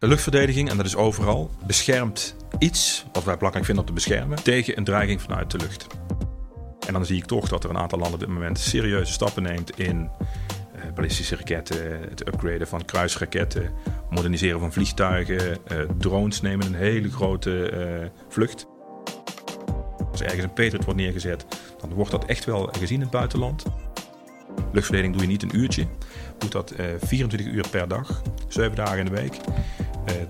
De luchtverdediging, en dat is overal, beschermt iets wat wij belangrijk vinden om te beschermen tegen een dreiging vanuit de lucht. En dan zie ik toch dat er een aantal landen op dit moment serieuze stappen neemt in uh, ballistische raketten, het upgraden van kruisraketten, moderniseren van vliegtuigen, uh, drones nemen een hele grote uh, vlucht. Als ergens een Patriot wordt neergezet, dan wordt dat echt wel gezien in het buitenland. Luchtverdediging doe je niet een uurtje, doet dat 24 uur per dag, 7 dagen in de week.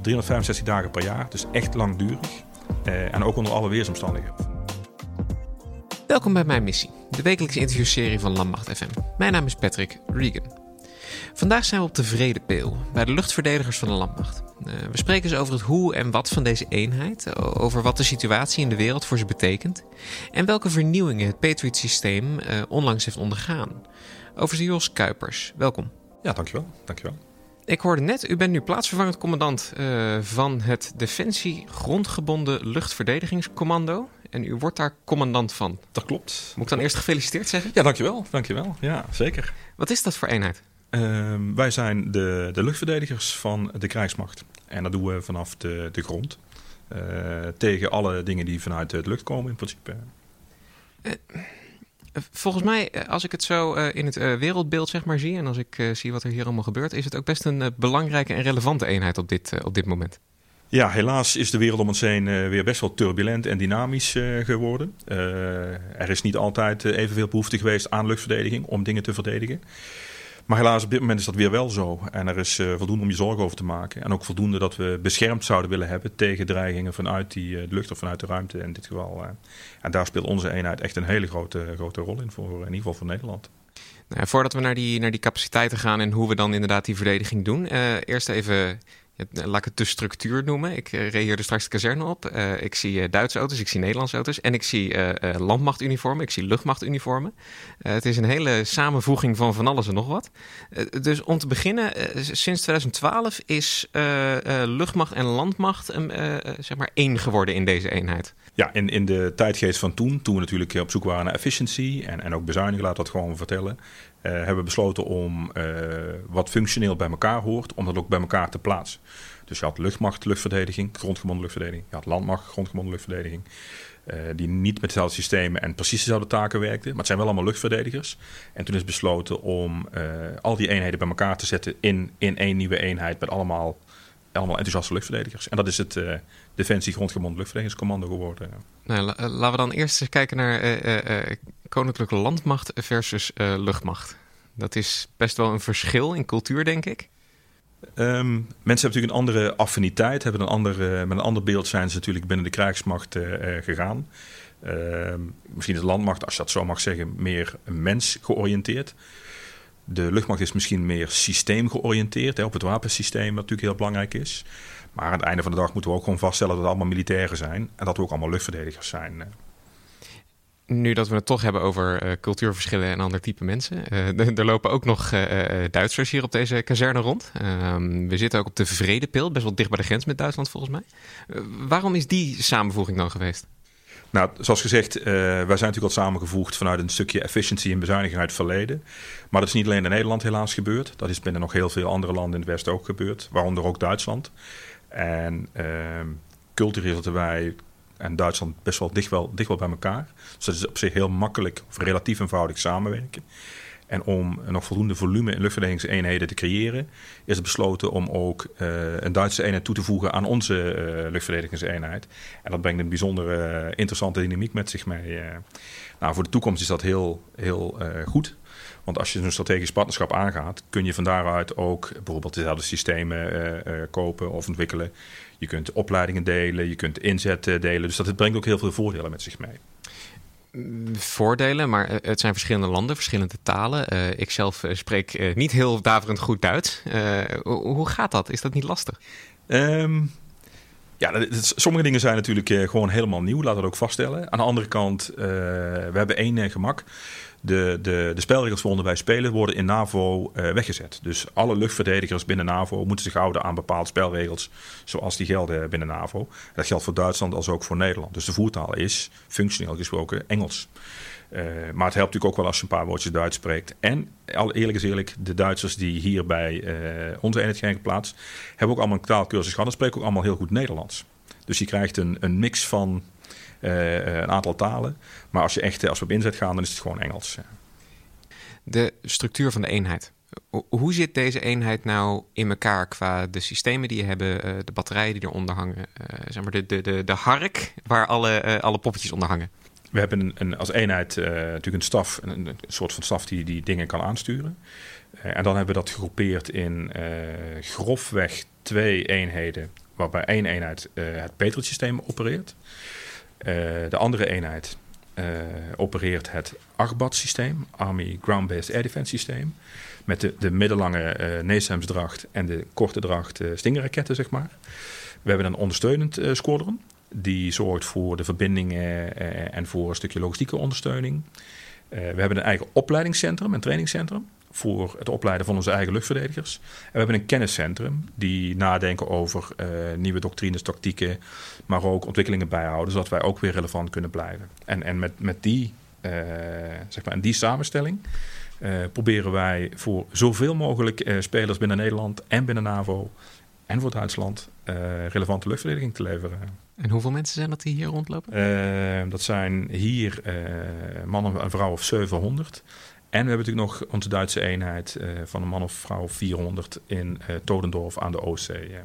365 eh, dagen per jaar, dus echt langdurig. Uh, en ook onder alle weersomstandigheden. Welkom bij Mijn Missie, de wekelijkse interviewserie van Landmacht FM. Mijn naam is Patrick Regan. Vandaag zijn we op de Vredepeel, bij de luchtverdedigers van de Landmacht. Uh, we spreken eens over het hoe en wat van deze eenheid, over wat de situatie in de wereld voor ze betekent en welke vernieuwingen het Patriot-systeem onlangs heeft ondergaan. Over Jos Kuipers, welkom. Ja, dankjewel. dankjewel. Ik hoorde net, u bent nu plaatsvervangend commandant uh, van het Defensie Grondgebonden Luchtverdedigingscommando. En u wordt daar commandant van. Dat klopt. Moet ik dan eerst gefeliciteerd zeggen? Ja, dankjewel. Dankjewel. Ja, zeker. Wat is dat voor eenheid? Uh, wij zijn de, de luchtverdedigers van de krijgsmacht. En dat doen we vanaf de, de grond. Uh, tegen alle dingen die vanuit de lucht komen in principe. Uh, Volgens mij, eh, als ik het zo uh, in het wereldbeeld zeg maar zie... en als ik zie wat er hier allemaal gebeurt... is het ook best een belangrijke en relevante eenheid op dit, op dit moment. Ja, helaas is de wereld om ons heen weer best wel turbulent en dynamisch geworden. er is niet altijd evenveel behoefte geweest aan luchtverdediging om dingen te verdedigen. Maar helaas, op dit moment is dat weer wel zo. En er is uh, voldoende om je zorgen over te maken. En ook voldoende dat we beschermd zouden willen hebben tegen dreigingen vanuit die, uh, de lucht of vanuit de ruimte in dit geval. Uh. En daar speelt onze eenheid echt een hele grote, grote rol in, voor, in ieder geval voor Nederland. Nou, voordat we naar die, naar die capaciteiten gaan en hoe we dan inderdaad die verdediging doen, eerst even laat ik het de structuur noemen. Ik uh, reed hier er straks de kazerne op. Uh, ik zie Duitse auto's, ik zie Nederlandse auto's en ik zie landmachtuniformen, ik zie luchtmachtuniformen. het is een hele samenvoeging van van alles en nog wat. dus om te beginnen, sinds 2012 is luchtmacht en landmacht zeg maar één geworden in deze eenheid. Ja, in, in de tijdgeest van toen, toen we natuurlijk op zoek waren naar efficiëntie en, en ook bezuinigen, laat dat gewoon vertellen, hebben besloten om uh, wat functioneel bij elkaar hoort, om dat ook bij elkaar te plaatsen. Dus je had luchtmacht, luchtverdediging, grondgebonden luchtverdediging. Je had landmacht, grondgebonden luchtverdediging. Uh, die niet met dezelfde systemen en precies dezelfde taken werkten. Maar het zijn wel allemaal luchtverdedigers. En toen is besloten om al die eenheden bij elkaar te zetten in, in één nieuwe eenheid met allemaal allemaal enthousiaste luchtverdedigers. En dat is het Defensie Grondgebonden Luchtverdedigingscommando geworden. Nou, laten we dan eerst eens kijken naar Koninklijke Landmacht versus luchtmacht. Dat is best wel een verschil in cultuur, denk ik. Um, mensen hebben natuurlijk een andere affiniteit, hebben een andere, met een ander beeld zijn ze natuurlijk binnen de krijgsmacht gegaan. Uh, misschien is de landmacht, als je dat zo mag zeggen, meer mens georiënteerd. De luchtmacht is misschien meer systeemgeoriënteerd, hè, op het wapensysteem, wat natuurlijk heel belangrijk is. Maar aan het einde van de dag moeten we ook gewoon vaststellen dat het allemaal militairen zijn en dat we ook allemaal luchtverdedigers zijn. Nu dat we het toch hebben over uh, cultuurverschillen en ander type mensen. Uh, er lopen ook nog uh, Duitsers hier op deze kazerne rond. Ehm, we zitten ook op de Vredepil, best wel dicht bij de grens met Duitsland volgens mij. waarom is die samenvoeging dan geweest? Nou, zoals gezegd, wij zijn natuurlijk al samengevoegd vanuit een stukje efficiëntie en bezuiniging uit het verleden. Maar dat is niet alleen in Nederland helaas gebeurd. Dat is binnen nog heel veel andere landen in het Westen ook gebeurd, waaronder ook Duitsland. En uh, cultureel zitten wij en Duitsland best wel dicht, wel dicht wel bij elkaar. Dus dat is op zich heel makkelijk of relatief eenvoudig samenwerken. En om nog voldoende volume in luchtverdedigingseenheden te creëren, is het besloten om ook uh, een Duitse eenheid toe te voegen aan onze uh, luchtverdedigingseenheid. En dat brengt een bijzonder uh, interessante dynamiek met zich mee. nou, voor de toekomst is dat heel, heel goed. Want als je een strategisch partnerschap aangaat, kun je van daaruit ook bijvoorbeeld dezelfde systemen kopen of ontwikkelen. Je kunt opleidingen delen, je kunt inzet delen. Dus dat brengt ook heel veel voordelen met zich mee voordelen, maar het zijn verschillende landen, verschillende talen. Uh, ik zelf eh, spreek uh, niet heel daverend goed Duits. Uh, hoe gaat dat? Is dat niet lastig? Um, ja, dat, sommige dingen zijn natuurlijk gewoon helemaal nieuw, laten we dat ook vaststellen. Aan de andere kant, we hebben één gemak de, de, de spelregels waaronder wij spelen worden in NAVO uh, weggezet. Dus alle luchtverdedigers binnen NAVO moeten zich houden aan bepaalde spelregels zoals die gelden binnen NAVO. Dat geldt voor Duitsland als ook voor Nederland. Dus de voertaal is functioneel gesproken Engels. maar het helpt natuurlijk ook wel als je een paar woordjes Duits spreekt. En al eerlijk is eerlijk, de Duitsers die hier bij onze eenheid zijn geplaatst, hebben ook allemaal een taalkursus gehad en spreken ook allemaal heel goed Nederlands. Dus je krijgt een, een mix van een aantal talen. Maar als je echt als we op inzet gaan, dan is het gewoon Engels. De structuur van de eenheid. Hoe zit deze eenheid nou in elkaar qua de systemen die je hebben, eh, de batterijen die eronder hangen, zeg maar de, de, de, de hark waar alle, alle poppetjes onder hangen? We hebben een, een als eenheid natuurlijk een staf, een, een, soort van staf die die dingen kan aansturen. en dan hebben we dat gegroepeerd in grofweg twee eenheden, waarbij één eenheid het Patriot-systeem opereert. De andere eenheid opereert het AGBAT-systeem, Army Ground-Based Air Defense Systeem met de, de middellange uh, NASAMS-dracht en de korte dracht Stingerraketten, zeg maar. We hebben een ondersteunend squadron. Die zorgt voor de verbindingen en voor een stukje logistieke ondersteuning. we hebben een eigen opleidingscentrum, een trainingscentrum voor het opleiden van onze eigen luchtverdedigers. En we hebben een kenniscentrum die nadenken over uh, nieuwe doctrines, tactieken, maar ook ontwikkelingen bijhouden, zodat wij ook weer relevant kunnen blijven. En, en met, met die, uh, zeg maar, en die samenstelling uh, proberen wij voor zoveel mogelijk spelers binnen Nederland en binnen NAVO en voor Duitsland relevante luchtverdediging te leveren. En hoeveel mensen zijn dat die hier rondlopen? dat zijn hier mannen en vrouwen of 700. En we hebben natuurlijk nog onze Duitse eenheid van een man of vrouw 400 in Todendorf aan de Oostzee.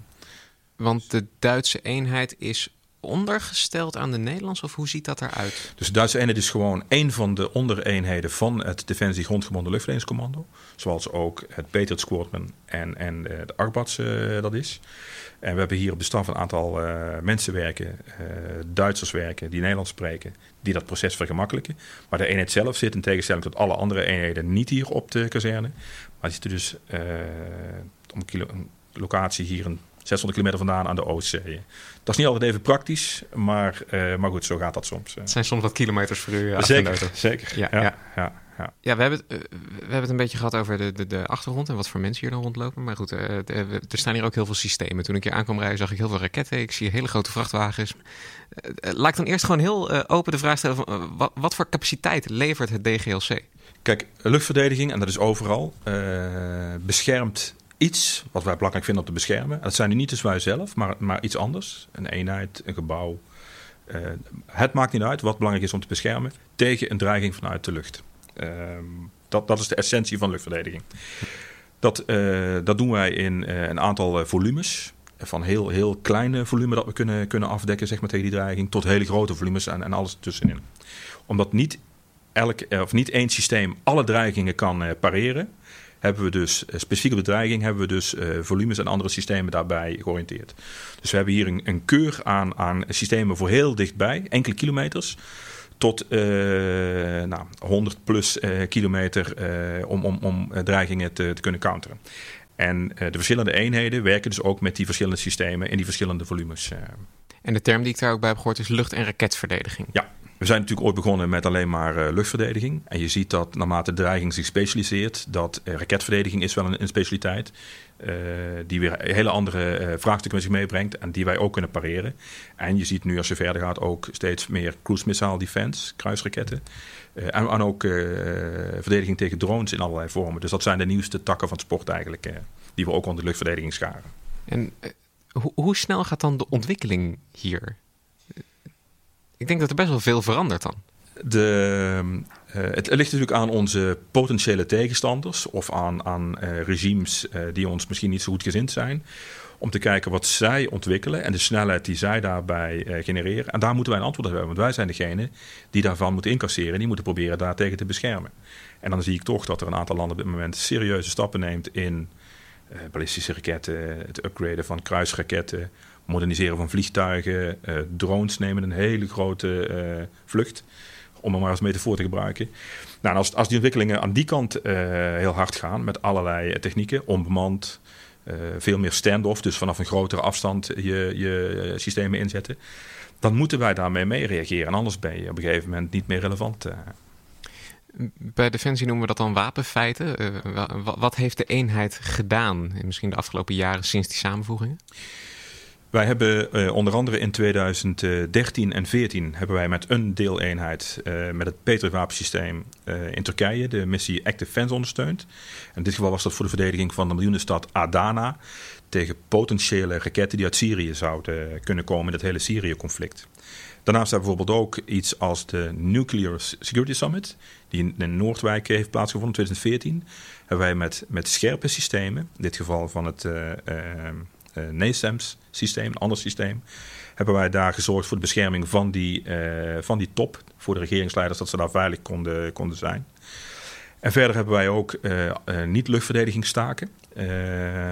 Want de Duitse eenheid is ondergesteld aan de Nederlandse of hoe ziet dat eruit? Dus de Duitse eenheid is gewoon een van de ondereenheden van het Defensie Grondgebonden Luchtverdedigingscommando. Zoals ook het Patriot Squadron en, en eh, de Arbats uh, dat is. En we hebben hier op de staf een aantal uh, mensen werken, Duitsers werken, die Nederlands spreken, die dat proces vergemakkelijken. Maar de eenheid zelf zit in tegenstelling tot alle andere eenheden niet hier op de kazerne. Maar die zit dus om een locatie hier een 600 kilometer vandaan aan de Oostzee. Dat is niet altijd even praktisch, maar, uh, maar goed, zo gaat dat soms. Het zijn soms wat kilometers voor u. Zeker, zeker. Ja, ja. ja. ja. Ja. ja, we, hebben het, uh, we hebben het een beetje gehad over de, de, de achtergrond en wat voor mensen hier dan rondlopen. Maar goed, uh, de, er staan hier ook heel veel systemen. Toen ik hier aankwam rijden, zag ik heel veel raketten. Ik zie hele grote vrachtwagens. laat ik dan eerst gewoon heel open de vraag stellen: van, wat, wat, voor capaciteit levert het DGLC? Kijk, luchtverdediging, en dat is overal, beschermt iets wat wij belangrijk vinden om te beschermen. Dat zijn niet de wij zelf, maar, maar iets anders. Een eenheid, een gebouw. Uh, het maakt niet uit wat belangrijk is om te beschermen tegen een dreiging vanuit de lucht. Uh, dat, dat is de essentie van luchtverdediging. Dat, uh, dat doen wij in uh, een aantal volumes. Van heel, heel kleine volume dat we kunnen, kunnen afdekken zeg maar, tegen die dreiging, tot hele grote volumes en, en alles tussenin. Omdat niet, elk, of niet één systeem alle dreigingen kan pareren hebben we dus, eh, specifiek op de dreiging, hebben we dus uh, volumes en andere systemen daarbij georiënteerd. Dus we hebben hier een, een keur aan, aan systemen voor heel dichtbij, enkele kilometers tot uh, nou, 100 plus uh, kilometer uh, om, om, om dreigingen te, te, kunnen counteren. En de verschillende eenheden werken dus ook met die verschillende systemen in die verschillende volumes. En de term die ik daar ook bij heb gehoord is lucht- en raketverdediging. Ja, we zijn natuurlijk ooit begonnen met alleen maar uh, luchtverdediging. En je ziet dat naarmate de dreiging zich specialiseert, dat uh, raketverdediging is wel een, een specialiteit. Uh, die weer hele andere vraagstukken met zich meebrengt en die wij ook kunnen pareren. En je ziet nu als je verder gaat ook steeds meer cruise missile defense, kruisraketten. En, ook verdediging tegen drones in allerlei vormen. Dus dat zijn de nieuwste takken van sport eigenlijk, die we ook onder de luchtverdediging scharen. En hoe snel gaat dan de ontwikkeling hier? Ik denk dat er best wel veel verandert dan. De, uh, het ligt natuurlijk aan onze potentiële tegenstanders of aan, aan uh, regimes uh, die ons misschien niet zo goed gezind zijn. Om te kijken wat zij ontwikkelen en de snelheid die zij daarbij genereren. En daar moeten wij een antwoord op hebben, want wij zijn degene die daarvan moeten incasseren. Die moeten proberen daartegen te beschermen. En dan zie ik toch dat er een aantal landen op dit moment serieuze stappen neemt in ballistische raketten, het upgraden van kruisraketten, moderniseren van vliegtuigen. Uh, drones nemen een hele grote uh, vlucht, om er maar als metafoor te gebruiken. Nou, als, als die ontwikkelingen aan die kant uh, heel hard gaan, met allerlei technieken, onbemand, veel meer stand-off, dus vanaf een grotere afstand je, je systemen inzetten, dan moeten wij daarmee mee reageren. En anders ben je op een gegeven moment niet meer relevant. Bij Defensie noemen we dat dan wapenfeiten. wat heeft de eenheid gedaan, misschien de afgelopen jaren sinds die samenvoegingen? Wij hebben uh, onder andere in 2013 en 2014 hebben wij met een deeleenheid uh, met het Patriot-wapensysteem uh, in Turkije de missie Active Fence ondersteund. In dit geval was dat voor de verdediging van de miljoenenstad Adana tegen potentiële raketten die uit Syrië zouden kunnen komen in het hele Syrië-conflict. Daarnaast hebben we bijvoorbeeld ook iets als de Nuclear Security Summit, die in Noordwijk heeft plaatsgevonden in 2014. Hebben wij met, met scherpe systemen, in dit geval van het uh, uh, NASAMS systeem, een ander systeem, hebben wij daar gezorgd voor de bescherming van die, uh, van die top, voor de regeringsleiders, dat ze daar veilig konden, konden zijn. En verder hebben wij ook uh, niet-luchtverdedigingsstaken. Uh,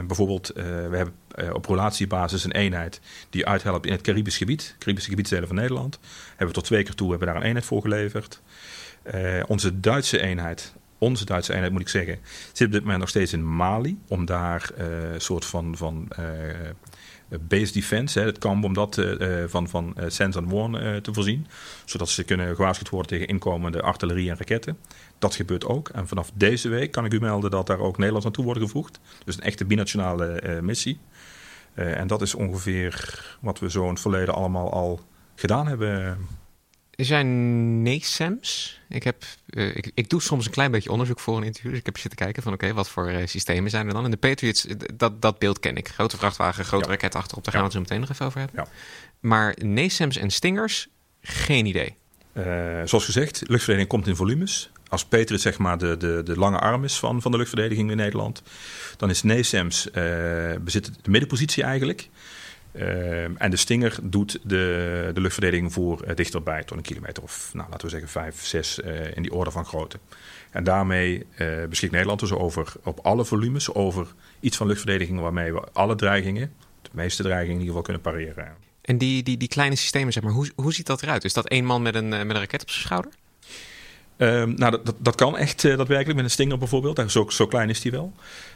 bijvoorbeeld, we hebben op relatiebasis een eenheid die uithelpt in het Caribisch gebied. Caribisch gebiedsdelen van Nederland. Hebben we tot twee keer toe hebben daar een eenheid voor geleverd. onze Duitse eenheid, onze Duitse eenheid moet ik zeggen, zit op dit moment nog steeds in Mali. Om daar een soort van, van base defense, hè, het kamp om dat uh, van, van Sense and Warn te voorzien. Zodat ze kunnen gewaarschuwd worden tegen inkomende artillerie en raketten. Dat gebeurt ook. En vanaf deze week kan ik u melden dat daar ook Nederland naartoe wordt gevoegd. Dus een echte binationale missie. en dat is ongeveer wat we zo in het verleden allemaal al gedaan hebben. Er zijn NASAMS. Ik, heb, uh, ik, ik, doe soms een klein beetje onderzoek voor een interview. Dus ik heb zitten kijken van oké, wat voor uh, systemen zijn er dan? En de Patriots, dat, dat beeld ken ik. Grote vrachtwagen, grote ja. raket achterop. Daar gaan we het zo meteen nog even over hebben. Ja. Maar NASAMS en Stingers, geen idee. Uh, zoals gezegd, luchtverdediging komt in volumes. Als Patriot zeg maar de, de, de lange arm is van, van de luchtverdediging in Nederland... dan is NASAMS bezit de middenpositie eigenlijk... Uh, en de Stinger doet de, de luchtverdediging voor uh, dichterbij, tot een kilometer of nou, laten we zeggen vijf, zes uh, in die orde van grootte. En daarmee beschikt Nederland dus over op alle volumes over iets van luchtverdediging waarmee we alle dreigingen, de meeste dreigingen in ieder geval kunnen pareren. En die, die, die kleine systemen, zeg maar, hoe, hoe ziet dat eruit? Is dat één man met een, met een raket op zijn schouder? Um, nou, dat, dat kan echt uh, daadwerkelijk met een Stinger bijvoorbeeld. Zo, zo klein is die wel.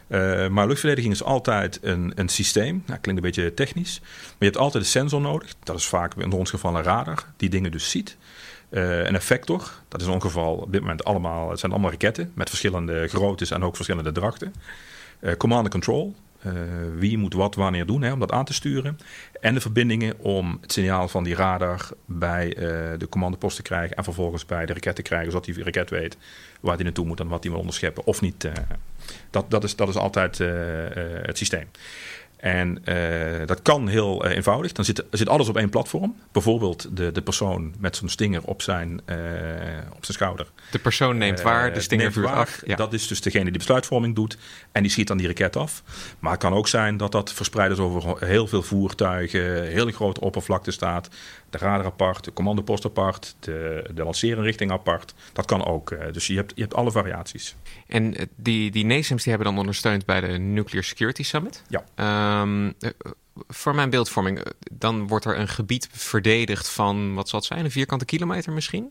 Uh, maar luchtverdediging is altijd een, een systeem. Nou, klinkt een beetje technisch. Maar je hebt altijd een sensor nodig. Dat is vaak in ons geval een radar die dingen dus ziet. Uh, een effector, dat is in ons geval op dit moment allemaal, het zijn allemaal raketten met verschillende groottes en ook verschillende drachten. command and control, uh, wie moet wat wanneer doen hè, om dat aan te sturen. En de verbindingen om het signaal van die radar bij uh, de commandopost te krijgen. En vervolgens bij de raket te krijgen, zodat die raket weet waar die naartoe moet en wat die wil onderscheppen of niet. Uh, dat, dat, is, dat is altijd het systeem. En uh, dat kan heel uh, eenvoudig. Dan zit, zit alles op één platform. Bijvoorbeeld de, de persoon met zo'n stinger op zijn, uh, op zijn schouder. De persoon neemt waar, de stinger vuurt af. Ja. Dat is dus degene die besluitvorming doet. En die schiet dan die raket af. Maar het kan ook zijn dat dat verspreid is over heel veel voertuigen. Hele grote oppervlakte staat. De radar apart, de commandopost apart, de, de lanceerinrichting apart. Dat kan ook. Dus je hebt, je hebt alle variaties. En die, die NASAMS die hebben dan ondersteund bij de Nuclear Security Summit. Ja. Um, voor mijn beeldvorming, dan wordt er een gebied verdedigd van, wat zal het zijn, een vierkante kilometer misschien?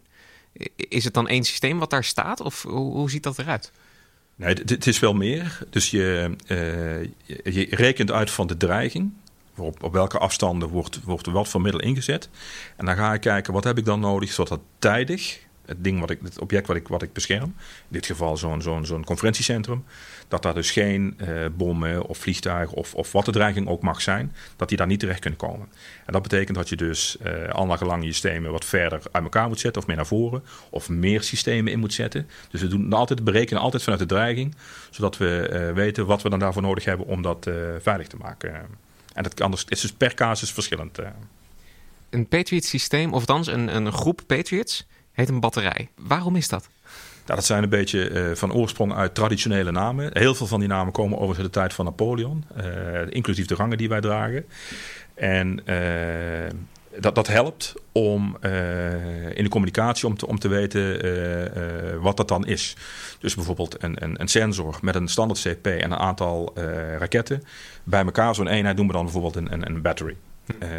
Is het dan één systeem wat daar staat of hoe, hoe ziet dat eruit? Nee, het is wel meer. Dus je, uh, je rekent uit van de dreiging. Op, welke afstanden wordt, wordt wat voor middel ingezet. En dan ga je kijken, wat heb ik dan nodig, zodat dat tijdig het ding wat ik, het object wat ik, wat ik bescherm, in dit geval zo'n zo'n zo'n conferentiecentrum, dat daar dus geen uh, bommen of vliegtuigen of, of wat de dreiging ook mag zijn, dat die daar niet terecht kunnen komen. En dat betekent dat je dus uh, al naar gelang je systemen wat verder uit elkaar moet zetten of meer naar voren, of meer systemen in moet zetten. Dus we doen altijd berekenen altijd vanuit de dreiging, zodat we uh, weten wat we dan daarvoor nodig hebben om dat veilig te maken. En dat kan dus, het is dus per casus verschillend. Een Patriot systeem, of althans een, een groep Patriots, heet een batterij. Waarom is dat? Nou, dat zijn een beetje uh, van oorsprong uit traditionele namen. Heel veel van die namen komen over de tijd van Napoleon, uh, inclusief de rangen die wij dragen. En uh, dat, dat helpt om in de communicatie om te, om te weten wat dat dan is. Dus bijvoorbeeld een, een, een sensor met een standaard CP en een aantal raketten. Bij elkaar zo'n eenheid noemen we dan bijvoorbeeld een, een, een battery. Uh,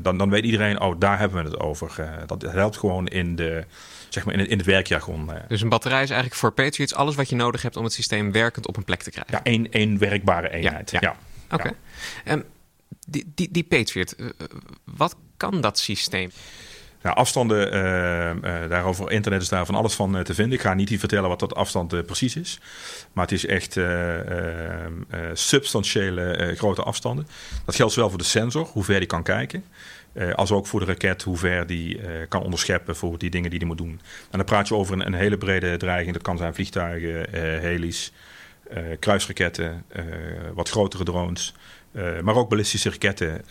dan, dan weet iedereen, oh, daar hebben we het over. Dat helpt gewoon in, de, zeg maar in, het, in het werkjargon. Dus een batterij is eigenlijk voor Patriots alles wat je nodig hebt om het systeem werkend op een plek te krijgen. Ja, één, één werkbare eenheid. Ja, ja. ja. Oké. Okay. Um, die, die, die Patriot, wat kan dat systeem? Nou, afstanden, daarover internet is daar van alles van te vinden. Ik ga niet hier vertellen wat dat afstand precies is. Maar het is echt substantiële grote afstanden. Dat geldt zowel voor de sensor, hoe ver die kan kijken. Als ook voor de raket, hoe ver die kan onderscheppen voor die dingen die die moet doen. En dan praat je over een, een hele brede dreiging. Dat kan zijn vliegtuigen, helis, kruisraketten, wat grotere drones. Maar ook ballistische raketten.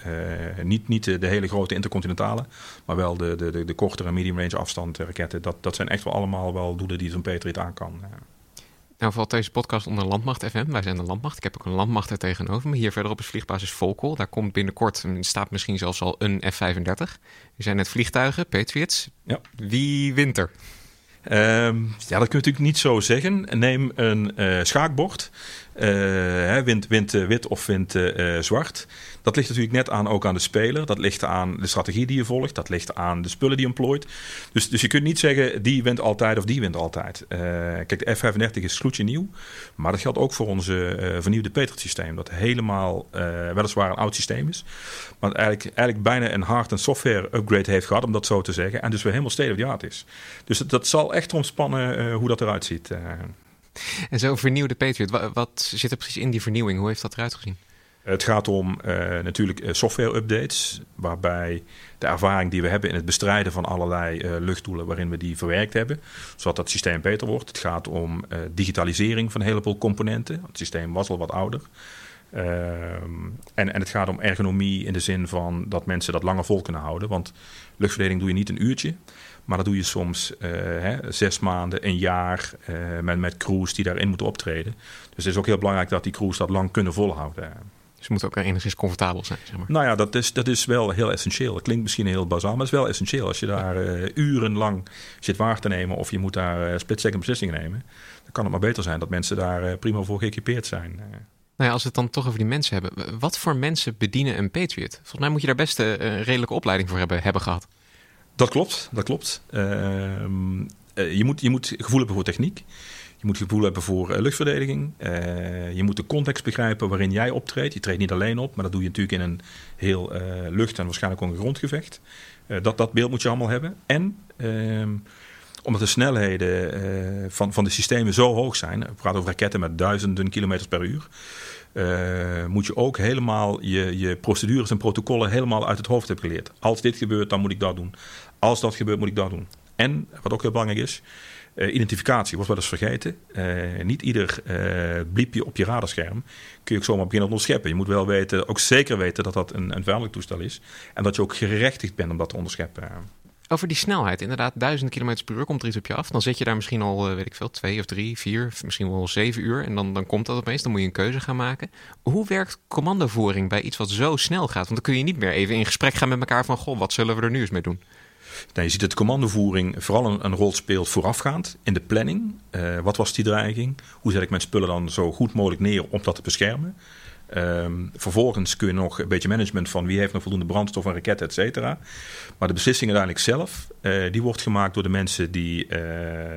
niet niet de, de, hele grote intercontinentale, maar wel de, de, de, de kortere medium range afstand raketten. Dat, dat zijn echt wel allemaal wel doelen die zo'n Patriot aan kan. Nou valt deze podcast onder Landmacht FM. Wij zijn de Landmacht. Ik heb ook een Landmacht er tegenover me. Hier verderop is vliegbasis Volkel. Daar komt binnenkort, staat misschien zelfs al een F-35. Er zijn net vliegtuigen, Patriots. Ja. Wie wint er? Um, ja, dat kun je natuurlijk niet zo zeggen. Neem een uh, schaakbord. Uh, wint, wint uh, wit of wint zwart. Dat ligt natuurlijk net aan, ook aan de speler. Dat ligt aan de strategie die je volgt. Dat ligt aan de spullen die je employt. Dus, dus je kunt niet zeggen die wint altijd of die wint altijd. kijk, de F-35 is gloedje nieuw. Maar dat geldt ook voor onze vernieuwde Patriot systeem. Dat helemaal weliswaar een oud systeem is. Maar eigenlijk, eigenlijk bijna een hard- en software upgrade heeft gehad, om dat zo te zeggen. En dus weer helemaal state of the is. Dus dat, dat zal echt ontspannen hoe dat eruit ziet. En zo vernieuwde Patriot, wat, zit er precies in die vernieuwing? Hoe heeft dat eruit gezien? Het gaat om uh, natuurlijk eh, software-updates, waarbij de ervaring die we hebben in het bestrijden van allerlei uh, luchtdoelen, waarin we die verwerkt hebben, zodat dat systeem beter wordt. Het gaat om digitalisering van een heleboel componenten. Het systeem was al wat ouder. Uh, en, en het gaat om ergonomie in de zin van dat mensen dat langer vol kunnen houden. Want luchtverdeling doe je niet een uurtje. Maar dat doe je soms uh, hè, zes maanden, een jaar uh, met, met crews die daarin moeten optreden. Dus het is ook heel belangrijk dat die crews dat lang kunnen volhouden. Dus ze moeten ook enigszins comfortabel zijn, zeg maar. Nou ja, dat is, dat is wel heel essentieel. Dat klinkt misschien heel bazaal, maar het is wel essentieel. Als je daar uh, urenlang zit waar te nemen of je moet daar uh, split-second beslissingen nemen... dan kan het maar beter zijn dat mensen daar prima voor geëquipeerd zijn. Nou ja, als we het dan toch over die mensen hebben. Wat voor mensen bedienen een Patriot? Volgens mij moet je daar best een redelijke opleiding voor hebben, hebben gehad. Dat klopt, dat klopt. Uh, je, moet, je moet gevoel hebben voor techniek. Je moet gevoel hebben voor uh, luchtverdediging. Uh, je moet de context begrijpen waarin jij optreedt. Je treedt niet alleen op, maar dat doe je natuurlijk in een heel lucht- en waarschijnlijk ook een grondgevecht. dat, dat beeld moet je allemaal hebben. En ehm, omdat de snelheden van, van de systemen zo hoog zijn, we praten over raketten met duizenden kilometers per uur, moet je ook helemaal je, je procedures en protocollen helemaal uit het hoofd hebben geleerd. Als dit gebeurt, dan moet ik dat doen. Als dat gebeurt, moet ik dat doen. En, wat ook heel belangrijk is, uh, identificatie wordt wel eens vergeten. Uh, niet ieder bliepje op je radarscherm kun je ook zomaar beginnen onderscheppen. Je moet wel weten, ook zeker weten dat dat een, een toestel is. En dat je ook gerechtigd bent om dat te onderscheppen. Over die snelheid, inderdaad, duizend kilometer per uur komt er iets op je af. Dan zit je daar misschien al, weet ik veel, twee of drie, vier, misschien wel zeven uur. En dan, dan komt dat opeens, dan moet je een keuze gaan maken. Hoe werkt commandovoering bij iets wat zo snel gaat? Want dan kun je niet meer even in gesprek gaan met elkaar van, goh, wat zullen we er nu eens mee doen? Nou, je ziet dat de commandovoering vooral een, rol speelt voorafgaand in de planning. Uh, wat was die dreiging? Hoe zet ik mijn spullen dan zo goed mogelijk neer om dat te beschermen? Um, vervolgens kun je nog een beetje management van wie heeft nog voldoende brandstof en raketten, et cetera. Maar de beslissing uiteindelijk zelf, uh, die wordt gemaakt door de mensen die, uh,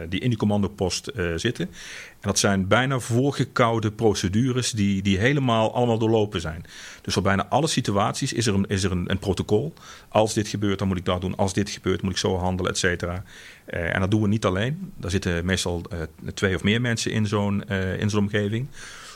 die in die commandopost uh, zitten. En dat zijn bijna voorgekoude procedures die, die helemaal allemaal doorlopen zijn. Dus voor bijna alle situaties is er, een, is er een protocol. Als dit gebeurt, dan moet ik dat doen. Als dit gebeurt, moet ik zo handelen, et cetera. en dat doen we niet alleen. Daar zitten meestal twee of meer mensen in zo'n in zo'n omgeving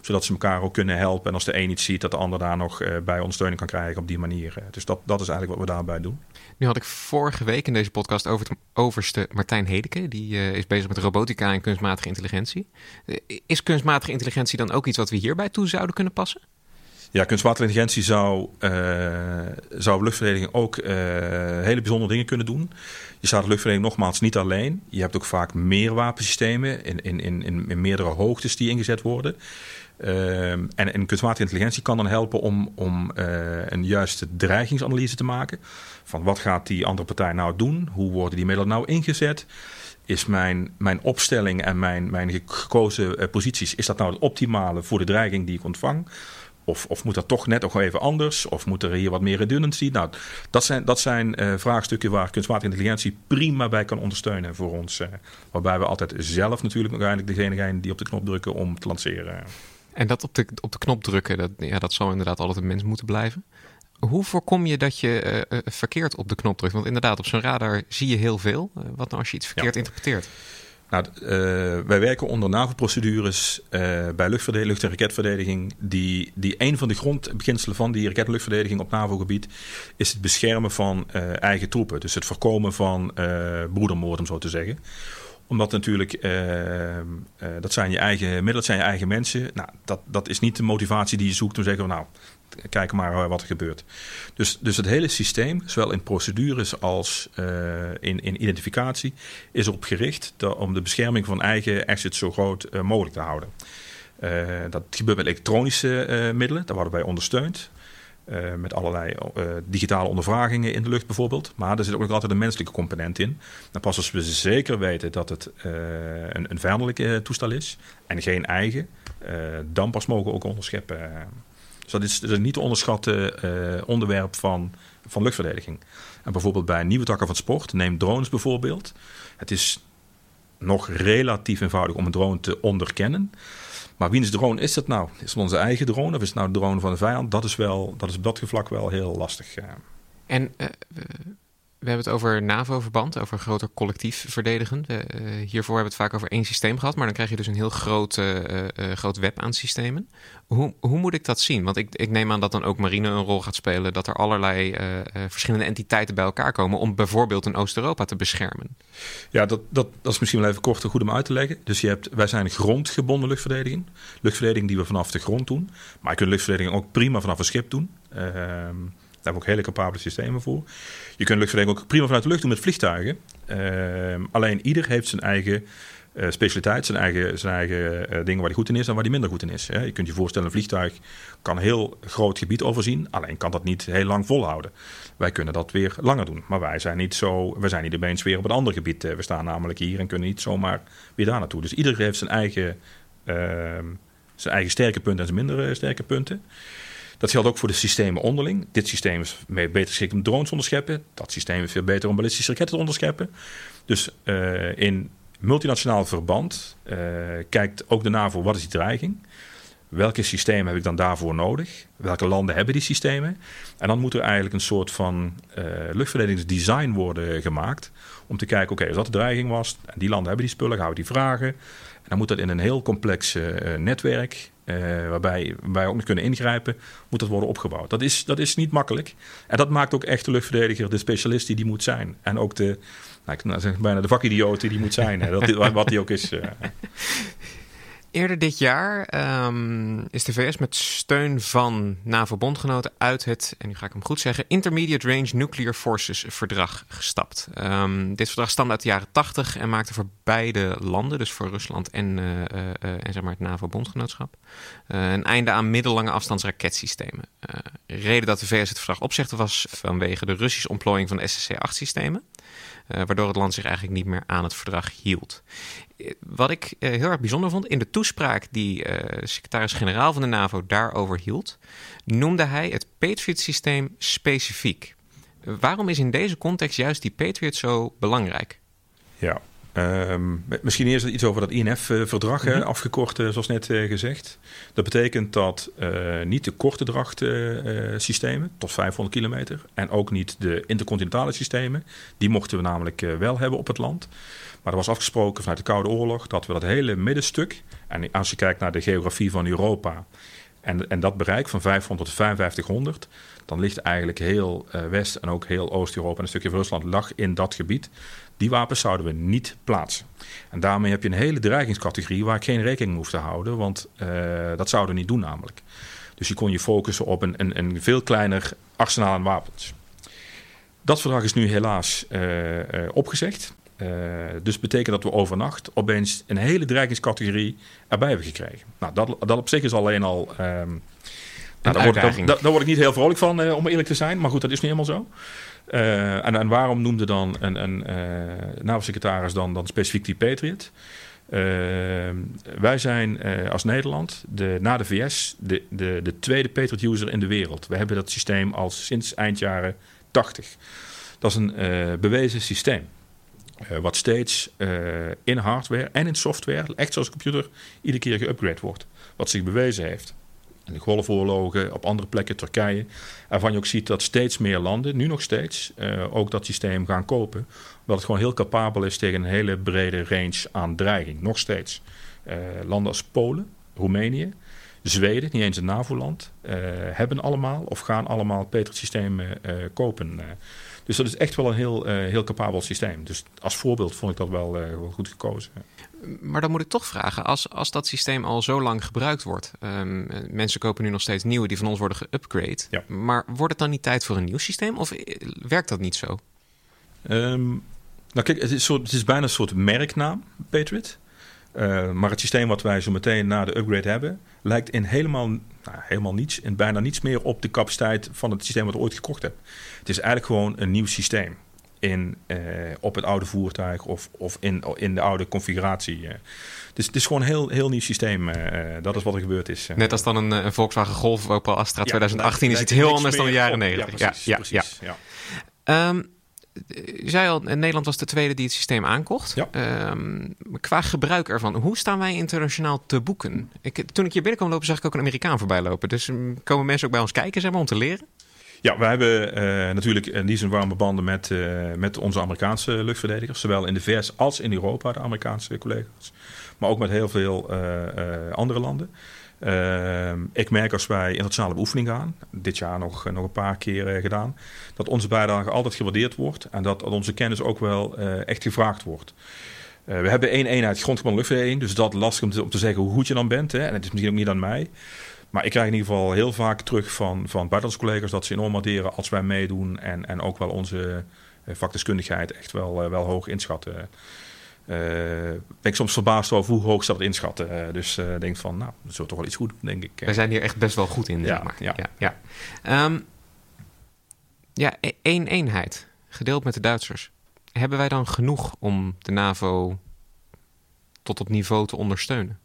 zodat ze elkaar ook kunnen helpen. En als de een iets ziet, dat de ander daar nog uh, bij ondersteuning kan krijgen op die manier. Dus dat, dat is eigenlijk wat we daarbij doen. Nu had ik vorige week in deze podcast over het overste Martijn Hedeke. Die uh, is bezig met robotica en kunstmatige intelligentie. Uh, is kunstmatige intelligentie dan ook iets wat we hierbij toe zouden kunnen passen? Ja, kunstmatige intelligentie zou, uh, zou luchtverdediging ook hele bijzondere dingen kunnen doen. Je staat de luchtverdediging nogmaals niet alleen. Je hebt ook vaak meer wapensystemen in, in, in, in meerdere hoogtes die ingezet worden. Uh, en, en kunstmatige intelligentie kan dan helpen om, om uh, een juiste dreigingsanalyse te maken. Van wat gaat die andere partij nou doen? Hoe worden die middelen nou ingezet? Is mijn, mijn opstelling en mijn, mijn gekozen uh, posities, is dat nou het optimale voor de dreiging die ik ontvang? Of, of moet dat toch net nog even anders? Of moet er hier wat meer redundancy? Nou, dat zijn, dat zijn uh, vraagstukken waar kunstmatige intelligentie prima bij kan ondersteunen voor ons. Uh, waarbij we altijd zelf natuurlijk nog eigenlijk degene zijn die op de knop drukken om te lanceren. En dat op de, op de knop drukken, dat, ja, dat zou inderdaad altijd een mens moeten blijven. hoe voorkom je dat je verkeerd op de knop drukt? Want inderdaad, op zo'n radar zie je heel veel. wat nou als je iets verkeerd interpreteert? Nou, wij werken onder NAVO-procedures bij lucht- en raketverdediging. Die, die een van de grondbeginselen van die raket- en op NAVO-gebied is het beschermen van eigen troepen. Dus het voorkomen van broedermoord, om zo te zeggen omdat natuurlijk, uh, uh, dat zijn je eigen middelen, dat zijn je eigen mensen. Nou, dat, dat is niet de motivatie die je zoekt om te zeggen, nou, kijk maar eh, wat er gebeurt. Dus, dus het hele systeem, zowel in procedures als in, in identificatie, is erop gericht om de bescherming van eigen assets zo groot mogelijk te houden. dat gebeurt met elektronische middelen, daar worden wij ondersteund. Uh, met allerlei uh, digitale ondervragingen in de lucht bijvoorbeeld. Maar er zit ook nog altijd een menselijke component in. En pas als we zeker weten dat het uh, een, een vijandelijke toestel is en geen eigen, dan pas mogen we ook onderscheppen. Dus dat is, is niet te onderschatten onderwerp van, van luchtverdediging. En bijvoorbeeld bij nieuwe takken van sport, neem drones bijvoorbeeld. Het is nog relatief eenvoudig om een drone te onderkennen. Maar wiens drone is het nou? Is het onze eigen drone of is het nou de drone van de vijand? Dat is, wel, dat is op dat vlak wel heel lastig. En uh, we hebben het over NAVO-verband, over groter collectief verdedigen. Uh, hiervoor hebben we het vaak over één systeem gehad, maar dan krijg je dus een heel groot, uh, groot web aan systemen. Hoe, hoe moet ik dat zien? Want ik, ik neem aan dat dan ook marine een rol gaat spelen, dat er allerlei verschillende entiteiten bij elkaar komen om bijvoorbeeld in Oost-Europa te beschermen. Ja, dat, dat, dat is misschien wel even kort en goed om uit te leggen. Dus je hebt, wij zijn grondgebonden luchtverdediging. Luchtverdediging die we vanaf de grond doen. Maar je kunt luchtverdediging ook prima vanaf een schip doen. Ehm, daar hebben we ook hele capabele systemen voor. Je kunt luchtverdediging ook prima vanuit de lucht doen met vliegtuigen. Uh, alleen ieder heeft zijn eigen uh, specialiteit, zijn eigen, zijn eigen uh, dingen waar hij goed in is en waar hij minder goed in is. Hè. Je kunt je voorstellen, een vliegtuig kan een heel groot gebied overzien, alleen kan dat niet heel lang volhouden. Wij kunnen dat weer langer doen, maar wij zijn niet zo, wij zijn niet opeens weer op een ander gebied. We staan namelijk hier en kunnen niet zomaar weer daar naartoe. Dus ieder heeft zijn eigen, ehm, zijn eigen sterke punten en zijn minder sterke punten. Dat geldt ook voor de systemen onderling. Dit systeem is beter geschikt om drones te onderscheppen. Dat systeem is veel beter om ballistische raketten te onderscheppen. Dus uh, in multinationaal verband uh, kijkt ook de NAVO wat is die dreiging. Welke systemen heb ik dan daarvoor nodig? Welke landen hebben die systemen? En dan moet er eigenlijk een soort van uh, luchtverdedigingsdesign worden gemaakt. Om te kijken, oké, okay, als dat de dreiging was, en die landen hebben die spullen, gaan we die vragen. En dan moet dat in een heel complex uh, netwerk uh, waarbij wij ook nog kunnen ingrijpen, moet dat worden opgebouwd. Dat is, dat is niet makkelijk. En dat maakt ook echt de luchtverdediger de specialist die die moet zijn. En ook de, nou, ik zeg bijna de vakidioot die die moet zijn. Hè. Dat, wat die ook is. Eerder dit jaar um, is de VS met steun van NAVO-bondgenoten uit het, en nu ga ik hem goed zeggen, Intermediate Range Nuclear Forces verdrag gestapt. Um, dit verdrag stamt uit de jaren 80 en maakte voor beide landen, dus voor Rusland en, uh, uh, en zeg maar het NAVO-bondgenootschap, een einde aan middellange afstandsraketsystemen. reden dat de VS het verdrag opzegde was vanwege de Russische ontplooiing van SSC-8-systemen. Uh, waardoor het land zich eigenlijk niet meer aan het verdrag hield. Wat ik uh, heel erg bijzonder vond, in de toespraak die secretaris-generaal van de NAVO daarover hield, noemde hij het Patriot-systeem specifiek. waarom is in deze context juist die Patriot zo belangrijk? Ja, Um, misschien eerst iets over dat INF-verdrag, mm -hmm. afgekort uh, zoals net uh, gezegd. Dat betekent dat uh, niet de korte drachtsystemen tot 500 kilometer en ook niet de intercontinentale systemen, die mochten we namelijk wel hebben op het land. Maar er was afgesproken vanuit de Koude Oorlog dat we dat hele middenstuk, en als je kijkt naar de geografie van Europa en, en dat bereik van 500 tot 5500, dan ligt eigenlijk heel West- en ook heel Oost-Europa en een stukje van Rusland lag in dat gebied. Die wapens zouden we niet plaatsen. En daarmee heb je een hele dreigingscategorie waar ik geen rekening mee hoef te houden, want uh, dat zouden we niet doen namelijk. Dus je kon je focussen op een, een, een veel kleiner arsenaal aan wapens. Dat verdrag is nu helaas uh, uh, opgezegd. dus betekent dat we overnacht opeens een hele dreigingscategorie erbij hebben gekregen. Nou, dat, dat op zich is alleen al. Um, nou, daar, word, daar, daar, word ik niet heel vrolijk van, om eerlijk te zijn. Maar goed, dat is nu helemaal zo. Uh, en, en, waarom noemde dan een, een uh, NAVO-secretaris dan, dan specifiek die Patriot? Uh, wij zijn als Nederland de, na de VS de, de, de tweede Patriot-user in de wereld. We hebben dat systeem al sinds eind jaren 80. Dat is een bewezen systeem. wat steeds in hardware en in software, echt zoals een computer, iedere keer geüpgrade wordt. Wat zich bewezen heeft. De golfoorlogen, op andere plekken, Turkije. Waarvan je ook ziet dat steeds meer landen, nu nog steeds, ook dat systeem gaan kopen. Omdat het gewoon heel capabel is tegen een hele brede range aan dreiging. Nog steeds. landen als Polen, Roemenië, Zweden, niet eens een NAVO-land, hebben allemaal of gaan allemaal het Patriot-systeem kopen. Dus dat is echt wel een heel, uh, heel capabel systeem. Dus als voorbeeld vond ik dat wel, uh, wel goed gekozen. Maar dan moet ik toch vragen, als, als dat systeem al zo lang gebruikt wordt, um, mensen kopen nu nog steeds nieuwe die van ons worden geupgrade. Ja. Maar wordt het dan niet tijd voor een nieuw systeem of werkt dat niet zo? Um, nou kijk, het is, soort, het is bijna een soort merknaam, Patriot. Uh, maar het systeem wat wij zo meteen na de upgrade hebben, lijkt in helemaal, nou, helemaal niets, in bijna niets meer op de capaciteit van het systeem wat we ooit gekocht hebben. Het is eigenlijk gewoon een nieuw systeem in, uh, op het oude voertuig of, of in, in de oude configuratie. Uh. Dus het is gewoon een heel, heel nieuw systeem. Uh, dat is wat er gebeurd is. Net als dan een, een Volkswagen Golf Opel Astra ja, 2018 is iets heel anders dan de jaren 90. Ja, precies. Ja, precies, ja. Um, je zei al, Nederland was de tweede die het systeem aankocht. Ja. Um, qua gebruik ervan, hoe staan wij internationaal te boeken? Ik, toen ik hier binnenkwam lopen, zag ik ook een Amerikaan voorbij lopen. Dus um, komen mensen ook bij ons kijken, zeg maar, om te leren? Ja, we hebben uh, natuurlijk in die zin warme banden met, uh, met onze Amerikaanse luchtverdedigers. Zowel in de VS als in Europa, de Amerikaanse collega's. Maar ook met heel veel uh, andere landen. Ehm, ik merk als wij internationale beoefening gaan, dit jaar nog, nog een paar keer gedaan, dat onze bijdrage altijd gewaardeerd wordt en dat onze kennis ook wel echt gevraagd wordt. We hebben één eenheid grondgebonden luchtverdediging, dus dat lastig om te, om te, zeggen hoe goed je dan bent. Hè. En het is misschien ook niet aan mij. Maar ik krijg in ieder geval heel vaak terug van, van buitenlandse collega's dat ze enorm waarderen als wij meedoen. En, en ook wel onze vakdeskundigheid echt wel, wel hoog inschatten. Uh, ben ik soms verbaasd over hoe hoog ze dat inschatten. dus denk van, nou, dat zullen toch wel iets goed doen, denk ik. We zijn hier echt best wel goed in, ja, maar. Ja, ja. Ja, um, ja e-, één eenheid, gedeeld met de Duitsers. Hebben wij dan genoeg om de NAVO tot op niveau te ondersteunen?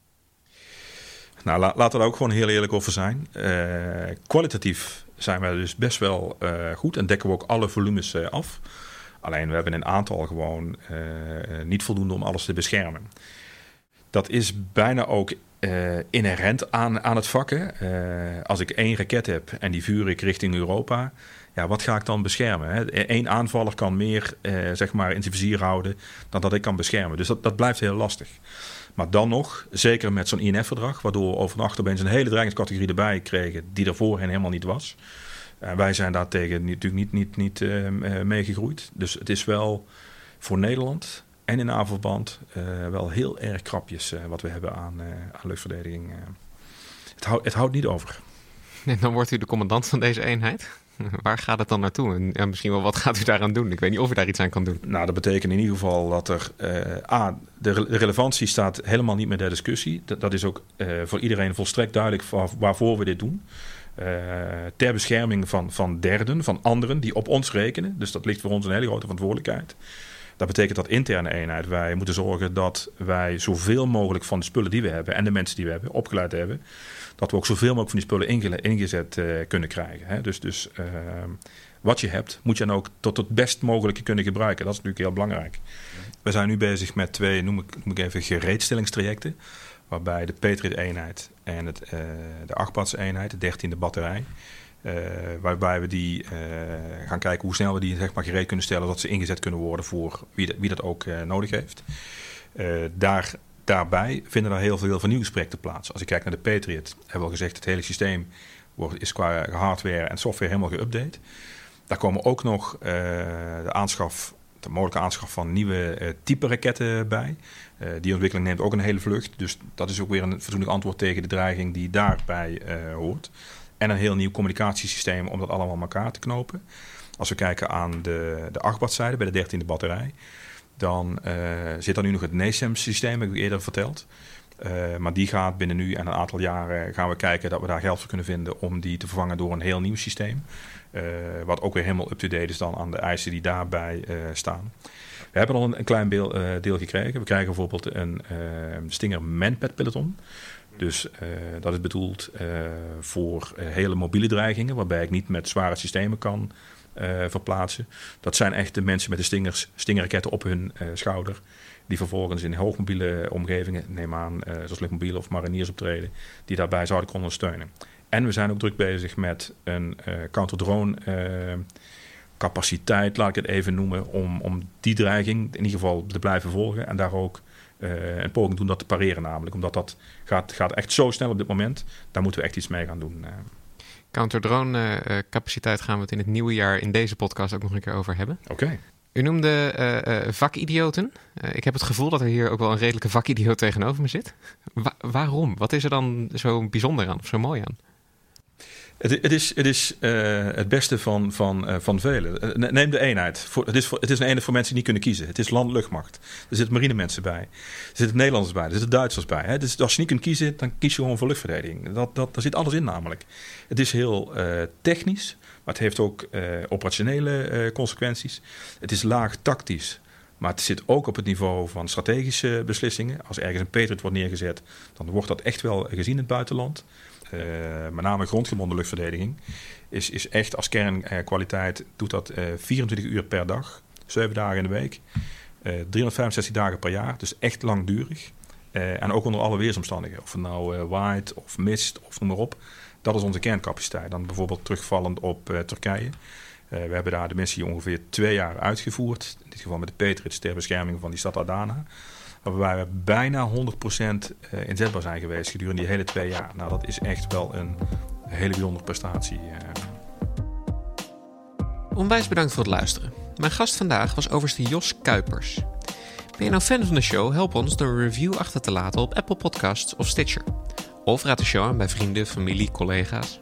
Nou, la, laten we er ook gewoon heel eerlijk over zijn. Uh, kwalitatief zijn wij dus best wel uh, goed en dekken we ook alle volumes uh, af. Alleen we hebben een aantal gewoon niet voldoende om alles te beschermen. Dat is bijna ook inherent aan, aan het vak. als ik één raket heb en die vuur ik richting Europa, ja, wat ga ik dan beschermen? Eén aanvaller kan meer zeg maar in zijn vizier houden dan dat ik kan beschermen. Dus dat, dat blijft heel lastig. Maar dan nog, zeker met zo'n INF-verdrag, waardoor we overnacht opeens een hele dreigingscategorie erbij kregen die er voorheen helemaal niet was. Uh, wij zijn daartegen natuurlijk niet, niet, niet uh, meegegroeid. Dus het is wel voor Nederland en in AVO-verband wel heel erg krapjes wat we hebben aan, aan luchtverdediging. het, houdt, het houdt niet over. En dan wordt u de commandant van deze eenheid? Waar gaat het dan naartoe? En ja, misschien wel wat gaat u daaraan doen? Ik weet niet of u daar iets aan kan doen. Nou, dat betekent in ieder geval dat er... Uh, A, de, de, relevantie staat helemaal niet meer ter discussie. Dat, dat is ook uh, voor iedereen volstrekt duidelijk waarvoor we dit doen. Uh, ter bescherming van, van derden, van anderen die op ons rekenen. Dus dat ligt voor ons een hele grote verantwoordelijkheid. Dat betekent dat interne eenheid. Wij moeten zorgen dat wij zoveel mogelijk van de spullen die we hebben en de mensen die we hebben opgeleid hebben, dat we ook zoveel mogelijk van die spullen ingezet uh, kunnen krijgen. Hè. Dus, dus uh, wat je hebt, moet je dan ook tot het best mogelijke kunnen gebruiken. Dat is natuurlijk heel belangrijk. We zijn nu bezig met twee, noem ik, noem ik even, gereedstellingstrajecten. Waarbij de Patriot-eenheid en het, uh, de achtbads-eenheid, de 13e batterij, uh, waarbij we die uh, gaan kijken hoe snel we die zeg maar, gereed kunnen stellen, dat ze ingezet kunnen worden voor wie, dat, wie dat ook nodig heeft. daar daarbij vinden er heel veel vernieuwingsprojecten plaats. Als ik kijk naar de Patriot, hebben we al gezegd, het hele systeem wordt, is qua hardware en software helemaal geüpdate. Daar komen ook nog de aanschaf, de mogelijke aanschaf van nieuwe uh, type raketten bij. Uh, die ontwikkeling neemt ook een hele vlucht. Dus dat is ook weer een fatsoenlijk antwoord tegen de dreiging die daarbij hoort. En een heel nieuw communicatiesysteem om dat allemaal aan elkaar te knopen. Als we kijken aan de, de achtbadzijde bij de 13e batterij dan zit er nu nog het NASAMS-systeem, heb ik eerder verteld. Uh, maar die gaat binnen nu en een aantal jaren gaan we kijken dat we daar geld voor kunnen vinden om die te vervangen door een heel nieuw systeem. Uh, wat ook weer helemaal up-to-date is dan aan de eisen die daarbij staan. We hebben al een, een klein deel, gekregen. We krijgen bijvoorbeeld een Stinger Manpad peloton. Dus dat is bedoeld voor hele mobiele dreigingen, waarbij ik niet met zware systemen kan verplaatsen. Dat zijn echt de mensen met de stingers, stingerraketten op hun schouder. Die vervolgens in hoogmobiele omgevingen, neem aan, uh, zoals luchtmobiele of mariniers optreden, die daarbij zouden kunnen ondersteunen. En we zijn ook druk bezig met een uh, counter-drone capaciteit, laat ik het even noemen, om, om die dreiging in ieder geval te blijven volgen en daar ook een poging doen dat te pareren namelijk. Omdat dat gaat, gaat echt zo snel op dit moment, daar moeten we echt iets mee gaan doen. Counter-drone capaciteit gaan we het in het nieuwe jaar in deze podcast ook nog een keer over hebben. Oké. U noemde uh, vakidioten. Uh, ik heb het gevoel dat er hier ook wel een redelijke vakidioot tegenover me zit. waarom? Wat is er dan zo bijzonder aan of zo mooi aan? Het, het is, het, is het beste van, van, van velen. Neem de eenheid. Het, is het is een eenheid voor mensen die niet kunnen kiezen. Het is land-luchtmacht. Er zitten marinemensen bij. Er zitten Nederlanders bij. Er zitten Duitsers bij. Hè? Dus als je niet kunt kiezen, dan kies je gewoon voor luchtverdediging. Dat, dat, daar zit alles in namelijk. Het is heel technisch. Maar het heeft ook uh, operationele uh, consequenties. Het is laag tactisch. Maar het zit ook op het niveau van strategische beslissingen. Als ergens een Patriot wordt neergezet, dan wordt dat echt wel gezien in het buitenland. Uh, met name grondgebonden luchtverdediging is, is echt als kernkwaliteit, doet dat 24 uur per dag, 7 dagen in de week, 365 dagen per jaar, dus echt langdurig. en ook onder alle weersomstandigheden, of het nou waait of mist of noem maar op. Dat is onze kerncapaciteit. Dan bijvoorbeeld terugvallend op uh, Turkije. Uh, we hebben daar de missie ongeveer twee jaar uitgevoerd. In dit geval met de Patriots ter bescherming van die stad Adana. Waarbij we bijna 100% eh, inzetbaar zijn geweest gedurende die hele twee jaar. Nou, dat is echt wel een hele bijzondere prestatie. Onwijs bedankt voor het luisteren. Mijn gast vandaag was overste Jos Kuipers. Ben je nou fan van de show? Help ons door een review achter te laten op Apple Podcasts of Stitcher. Of raad de show aan bij vrienden, familie, collega's.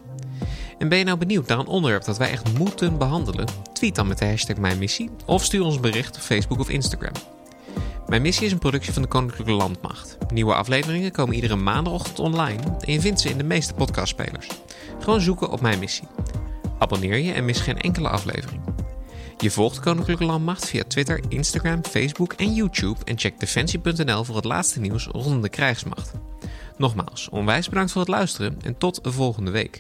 En ben je nou benieuwd naar een onderwerp dat wij echt moeten behandelen? Tweet dan met de hashtag Mijn Missie of stuur ons een bericht op Facebook of Instagram. Mijn Missie is een productie van de Koninklijke Landmacht. Nieuwe afleveringen komen iedere maandagochtend online en je vindt ze in de meeste podcastspelers. Gewoon zoeken op Mijn Missie. Abonneer je en mis geen enkele aflevering. Je volgt Koninklijke Landmacht via Twitter, Instagram, Facebook en YouTube en check defensie.nl voor het laatste nieuws rondom de krijgsmacht. Nogmaals, onwijs bedankt voor het luisteren en tot de volgende week.